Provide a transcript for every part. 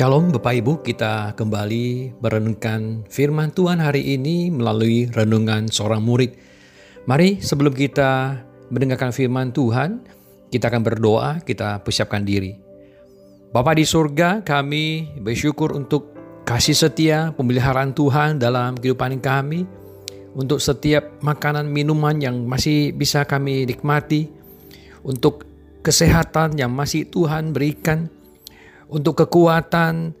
Shalom Bapak Ibu, kita kembali merenungkan firman Tuhan hari ini melalui renungan seorang murid. Mari sebelum kita mendengarkan firman Tuhan, kita akan berdoa, kita persiapkan diri. Bapa di surga, kami bersyukur untuk kasih setia pemeliharaan Tuhan dalam kehidupan kami, untuk setiap makanan minuman yang masih bisa kami nikmati, untuk kesehatan yang masih Tuhan berikan, untuk kekuatan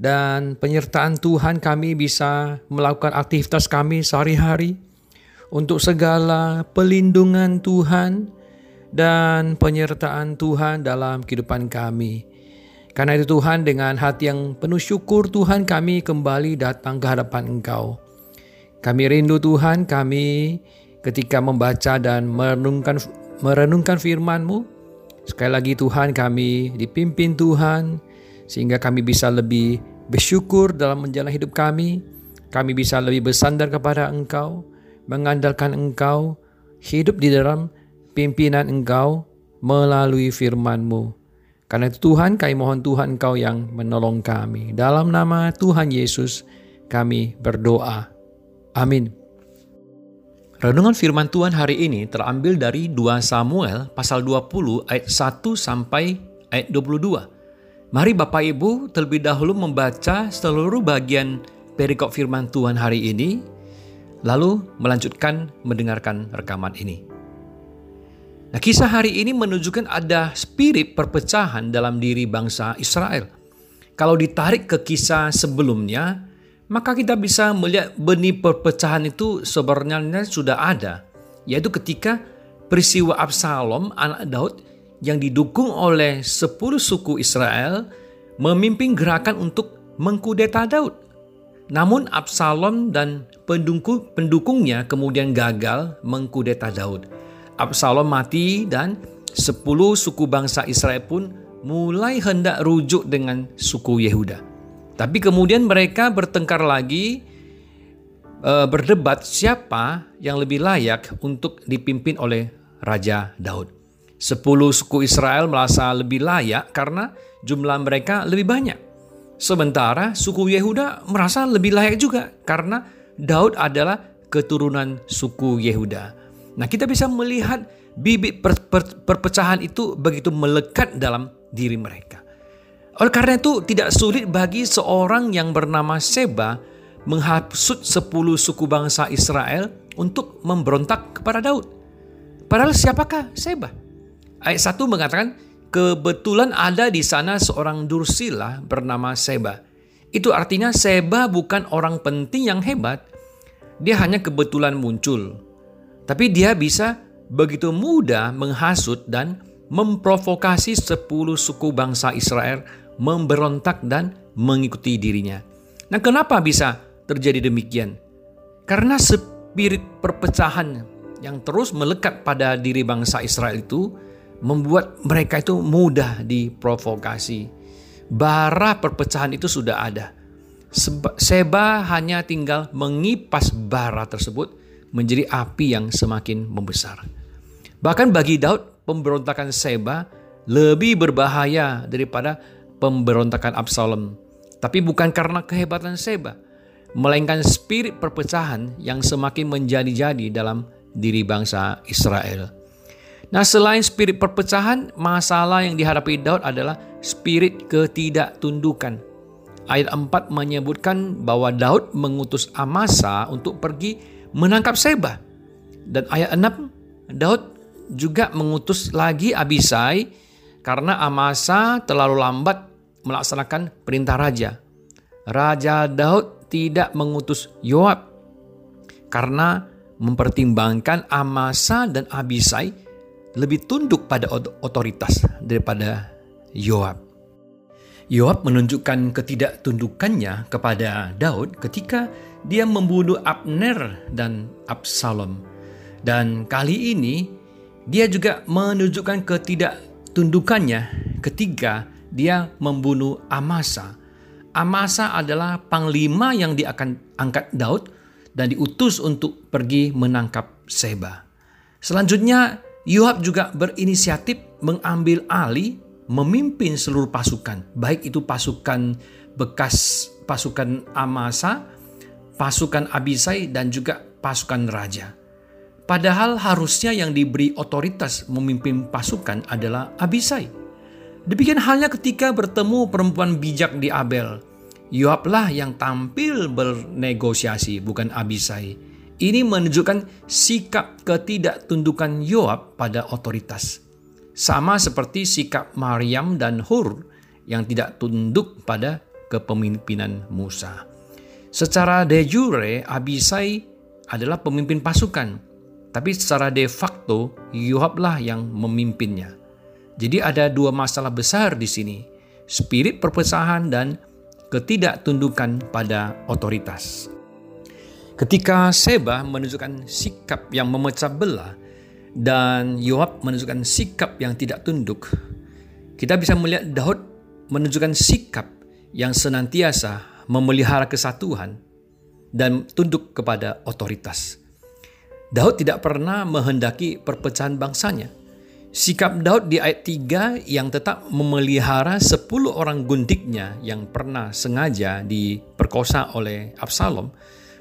dan penyertaan Tuhan kami bisa melakukan aktivitas kami sehari-hari, untuk segala pelindungan Tuhan dan penyertaan Tuhan dalam kehidupan kami. Karena itu Tuhan dengan hati yang penuh syukur Tuhan kami kembali datang ke hadapan Engkau. Kami rindu Tuhan kami ketika membaca dan merenungkan merenungkan firman-Mu. Sekali lagi Tuhan kami dipimpin Tuhan sehingga kami bisa lebih bersyukur dalam menjalani hidup kami. Kami bisa lebih bersandar kepada Engkau, mengandalkan Engkau, hidup di dalam pimpinan Engkau melalui firman-Mu. Karena itu Tuhan, kami mohon Tuhan Engkau yang menolong kami. Dalam nama Tuhan Yesus kami berdoa. Amin. Renungan firman Tuhan hari ini terambil dari 2 Samuel pasal 20 ayat 1 sampai ayat 22. Mari Bapak Ibu terlebih dahulu membaca seluruh bagian perikop firman Tuhan hari ini, lalu melanjutkan mendengarkan rekaman ini. Nah, kisah hari ini menunjukkan ada spirit perpecahan dalam diri bangsa Israel. Kalau ditarik ke kisah sebelumnya, maka kita bisa melihat benih perpecahan itu sebenarnya sudah ada, yaitu ketika peristiwa Absalom anak Daud yang didukung oleh 10 suku Israel memimpin gerakan untuk mengkudeta Daud. Namun Absalom dan pendukung, pendukungnya kemudian gagal mengkudeta Daud. Absalom mati dan 10 suku bangsa Israel pun mulai hendak rujuk dengan suku Yehuda. Tapi kemudian mereka bertengkar lagi e, berdebat siapa yang lebih layak untuk dipimpin oleh Raja Daud. Sepuluh suku Israel merasa lebih layak karena jumlah mereka lebih banyak. Sementara suku Yehuda merasa lebih layak juga karena Daud adalah keturunan suku Yehuda. Nah, kita bisa melihat bibit per, per, perpecahan itu begitu melekat dalam diri mereka. Oleh karena itu, tidak sulit bagi seorang yang bernama Seba menghasut sepuluh suku bangsa Israel untuk memberontak kepada Daud. Padahal siapakah Seba? Ayat 1 mengatakan, kebetulan ada di sana seorang Dursila bernama Seba. Itu artinya Seba bukan orang penting yang hebat. Dia hanya kebetulan muncul. Tapi dia bisa begitu mudah menghasut dan memprovokasi sepuluh suku bangsa Israel memberontak dan mengikuti dirinya. Nah kenapa bisa terjadi demikian? Karena spirit perpecahan yang terus melekat pada diri bangsa Israel itu membuat mereka itu mudah diprovokasi. Bara perpecahan itu sudah ada. Seba hanya tinggal mengipas bara tersebut menjadi api yang semakin membesar. Bahkan bagi Daud, pemberontakan Seba lebih berbahaya daripada pemberontakan Absalom. Tapi bukan karena kehebatan Seba, melainkan spirit perpecahan yang semakin menjadi-jadi dalam diri bangsa Israel. Nah, selain spirit perpecahan, masalah yang dihadapi Daud adalah spirit ketidaktundukan. Ayat 4 menyebutkan bahwa Daud mengutus Amasa untuk pergi menangkap Seba. Dan ayat 6, Daud juga mengutus lagi Abisai karena Amasa terlalu lambat melaksanakan perintah raja. Raja Daud tidak mengutus Yoab karena mempertimbangkan Amasa dan Abisai lebih tunduk pada otoritas daripada Yoab. Yoab menunjukkan ketidaktundukannya kepada Daud ketika dia membunuh Abner dan Absalom. Dan kali ini dia juga menunjukkan ketidaktundukannya ketika dia membunuh Amasa. Amasa adalah panglima yang dia akan angkat Daud dan diutus untuk pergi menangkap Seba. Selanjutnya Yoab juga berinisiatif mengambil alih memimpin seluruh pasukan, baik itu pasukan bekas pasukan Amasa, pasukan Abisai, dan juga pasukan raja. Padahal harusnya yang diberi otoritas memimpin pasukan adalah Abisai. Demikian halnya ketika bertemu perempuan bijak di Abel. Yoablah yang tampil bernegosiasi, bukan Abisai. Ini menunjukkan sikap ketidaktundukan Yoab pada otoritas. Sama seperti sikap Maryam dan Hur yang tidak tunduk pada kepemimpinan Musa. Secara de jure, Abisai adalah pemimpin pasukan, tapi secara de facto Yohablah yang memimpinnya. Jadi ada dua masalah besar di sini. Spirit perpecahan dan ketidaktundukan pada otoritas. Ketika Seba menunjukkan sikap yang memecah belah dan Yoab menunjukkan sikap yang tidak tunduk, kita bisa melihat Daud menunjukkan sikap yang senantiasa memelihara kesatuan dan tunduk kepada otoritas. Daud tidak pernah menghendaki perpecahan bangsanya. Sikap Daud di ayat 3 yang tetap memelihara 10 orang gundiknya yang pernah sengaja diperkosa oleh Absalom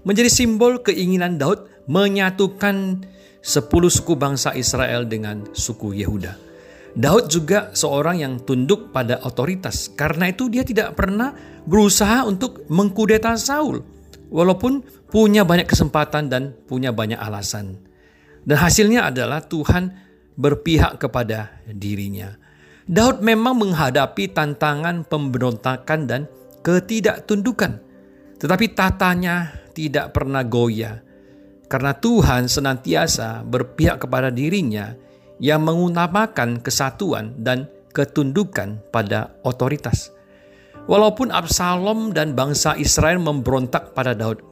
menjadi simbol keinginan Daud menyatukan 10 suku bangsa Israel dengan suku Yehuda. Daud juga seorang yang tunduk pada otoritas. Karena itu dia tidak pernah berusaha untuk mengkudeta Saul. Walaupun punya banyak kesempatan dan punya banyak alasan. Dan hasilnya adalah Tuhan berpihak kepada dirinya. Daud memang menghadapi tantangan pemberontakan dan ketidaktundukan. Tetapi tatanya tidak pernah goyah. Karena Tuhan senantiasa berpihak kepada dirinya yang mengutamakan kesatuan dan ketundukan pada otoritas. Walaupun Absalom dan bangsa Israel memberontak pada Daud,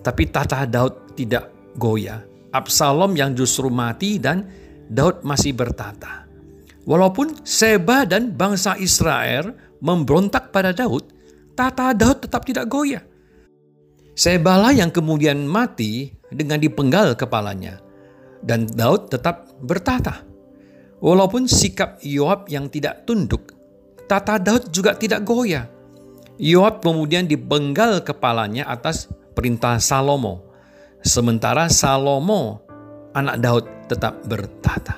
tapi tata Daud tidak goyah. Absalom yang justru mati dan Daud masih bertata. Walaupun Seba dan bangsa Israel memberontak pada Daud, tata Daud tetap tidak goyah. Sebalah yang kemudian mati dengan dipenggal kepalanya. Dan Daud tetap bertata. Walaupun sikap Yoab yang tidak tunduk, tata Daud juga tidak goyah. Yoab kemudian dipenggal kepalanya atas perintah Salomo. Sementara Salomo, anak Daud, tetap bertata.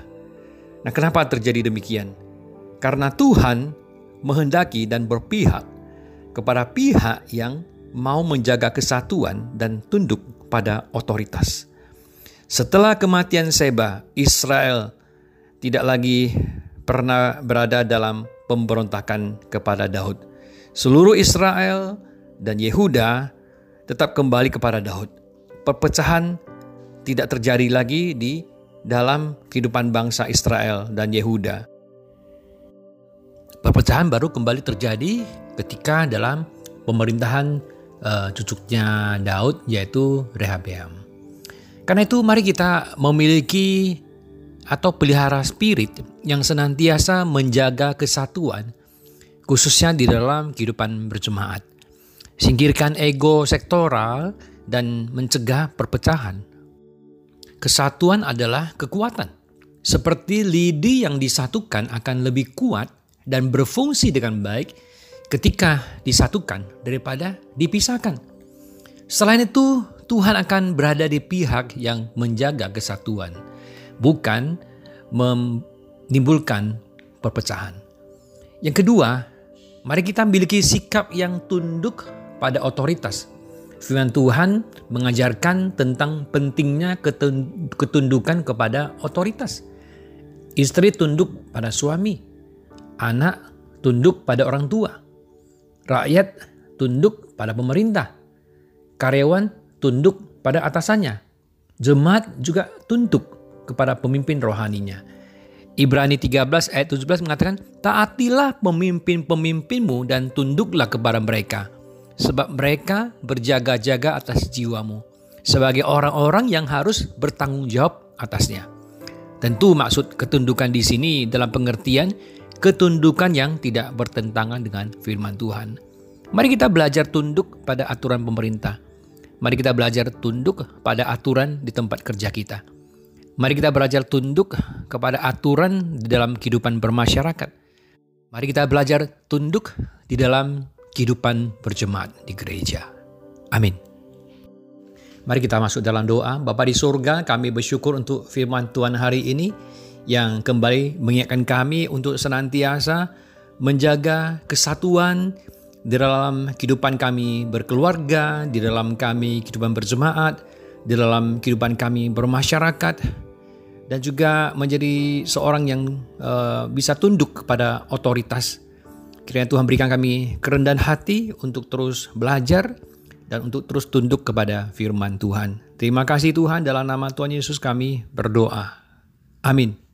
Nah, kenapa terjadi demikian? Karena Tuhan menghendaki dan berpihak kepada pihak yang mau menjaga kesatuan dan tunduk pada otoritas. Setelah kematian Seba, Israel tidak lagi pernah berada dalam pemberontakan kepada Daud. Seluruh Israel dan Yehuda tetap kembali kepada Daud. Perpecahan tidak terjadi lagi di dalam kehidupan bangsa Israel dan Yehuda. Perpecahan baru kembali terjadi ketika dalam pemerintahan uh, cucunya Daud yaitu Rehabeam. Karena itu mari kita memiliki atau pelihara spirit yang senantiasa menjaga kesatuan khususnya di dalam kehidupan berjemaat. Singkirkan ego sektoral dan mencegah perpecahan. Kesatuan adalah kekuatan. Seperti lidi yang disatukan akan lebih kuat dan berfungsi dengan baik ketika disatukan daripada dipisahkan. Selain itu, Tuhan akan berada di pihak yang menjaga kesatuan, bukan menimbulkan perpecahan. Yang kedua, mari kita memiliki sikap yang tunduk pada otoritas. Firman Tuhan mengajarkan tentang pentingnya ketundukan kepada otoritas. Istri tunduk pada suami, anak tunduk pada orang tua, rakyat tunduk pada pemerintah, karyawan tunduk pada atasannya, jemaat juga tunduk kepada pemimpin rohaninya. Ibrani 13 ayat 17 mengatakan, Taatilah pemimpin-pemimpinmu dan tunduklah kepada mereka, sebab mereka berjaga-jaga atas jiwamu sebagai orang-orang yang harus bertanggung jawab atasnya. Tentu maksud ketundukan di sini dalam pengertian ketundukan yang tidak bertentangan dengan firman Tuhan. Mari kita belajar tunduk pada aturan pemerintah. Mari kita belajar tunduk pada aturan di tempat kerja kita. Mari kita belajar tunduk kepada aturan di dalam kehidupan bermasyarakat. Mari kita belajar tunduk di dalam kehidupan berjemaat di gereja. Amin. Mari kita masuk dalam doa. Bapa di surga, kami bersyukur untuk firman Tuhan hari ini yang kembali mengingatkan kami untuk senantiasa menjaga kesatuan di dalam kehidupan kami berkeluarga, di dalam kami kehidupan berjemaat, di dalam kehidupan kami bermasyarakat, dan juga menjadi seorang yang uh, bisa tunduk kepada otoritas. Kiranya Tuhan berikan kami kerendahan hati untuk terus belajar, dan untuk terus tunduk kepada firman Tuhan. Terima kasih Tuhan dalam nama Tuhan Yesus kami berdoa. Amin.